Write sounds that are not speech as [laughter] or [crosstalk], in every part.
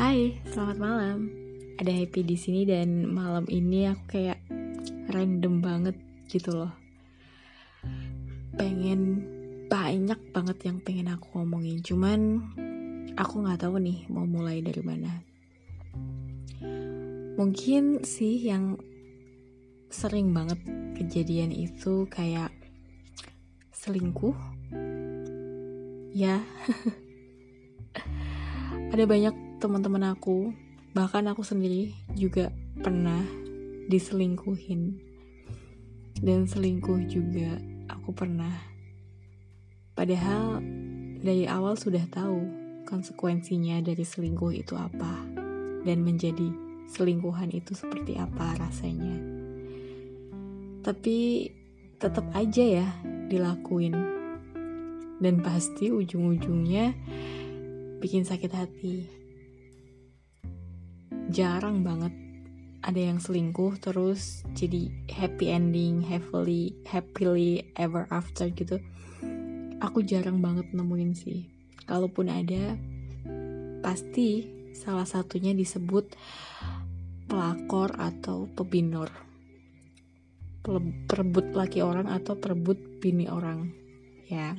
Hai, selamat malam. Ada happy di sini dan malam ini aku kayak random banget gitu loh. Pengen banyak banget yang pengen aku ngomongin, cuman aku nggak tahu nih mau mulai dari mana. Mungkin sih yang sering banget kejadian itu kayak selingkuh. Ya. [laughs] Ada banyak teman-teman aku, bahkan aku sendiri juga pernah diselingkuhin. Dan selingkuh juga aku pernah. Padahal dari awal sudah tahu konsekuensinya dari selingkuh itu apa dan menjadi selingkuhan itu seperti apa rasanya. Tapi tetap aja ya dilakuin. Dan pasti ujung-ujungnya bikin sakit hati jarang banget ada yang selingkuh terus jadi happy ending, happily, happily ever after gitu. Aku jarang banget nemuin sih. Kalaupun ada, pasti salah satunya disebut pelakor atau pebinor. Perebut laki orang atau perebut bini orang. Ya,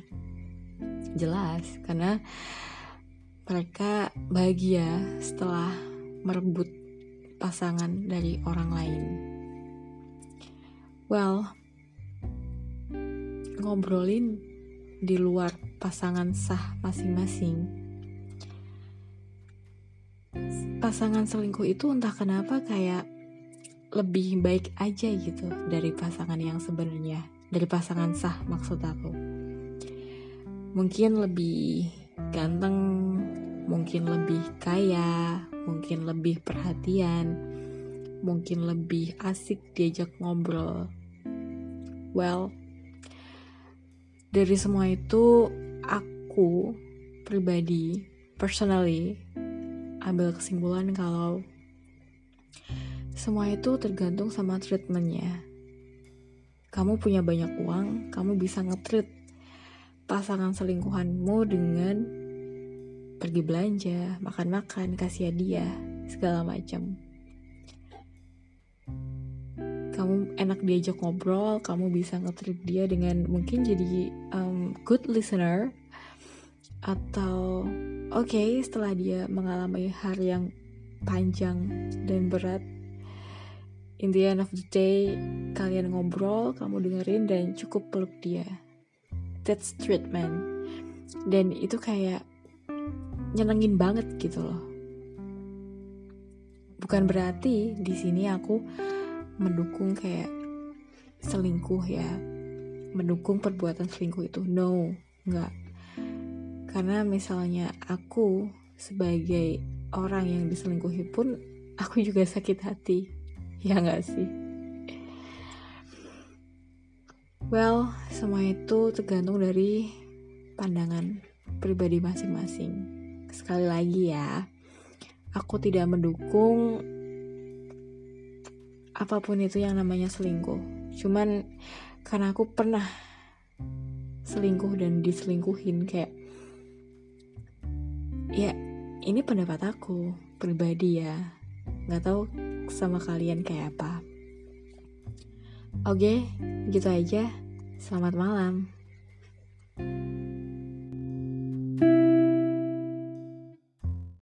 jelas karena mereka bahagia setelah merebut pasangan dari orang lain. Well, ngobrolin di luar pasangan sah masing-masing. Pasangan selingkuh itu entah kenapa kayak lebih baik aja gitu dari pasangan yang sebenarnya, dari pasangan sah maksud aku. Mungkin lebih ganteng, mungkin lebih kaya, mungkin lebih perhatian, mungkin lebih asik diajak ngobrol. Well, dari semua itu aku pribadi, personally, ambil kesimpulan kalau semua itu tergantung sama treatmentnya. Kamu punya banyak uang, kamu bisa ngetreat pasangan selingkuhanmu dengan pergi belanja, makan-makan, kasih hadiah, segala macam. Kamu enak diajak ngobrol, kamu bisa nge dia dengan mungkin jadi um, good listener. Atau oke okay, setelah dia mengalami hari yang panjang dan berat in the end of the day kalian ngobrol kamu dengerin dan cukup peluk dia. That's treatment. Dan itu kayak nyenengin banget gitu loh. Bukan berarti di sini aku mendukung kayak selingkuh ya, mendukung perbuatan selingkuh itu. No, nggak. Karena misalnya aku sebagai orang yang diselingkuhi pun aku juga sakit hati. [laughs] Ya nggak sih? Well, semua itu tergantung dari pandangan pribadi masing-masing sekali lagi ya, aku tidak mendukung apa pun itu yang namanya selingkuh. Cuman karena aku pernah selingkuh dan diselingkuhin kayak ya ini pendapat aku pribadi ya. Nggak tahu sama kalian kayak apa. Oke gitu aja. Selamat malam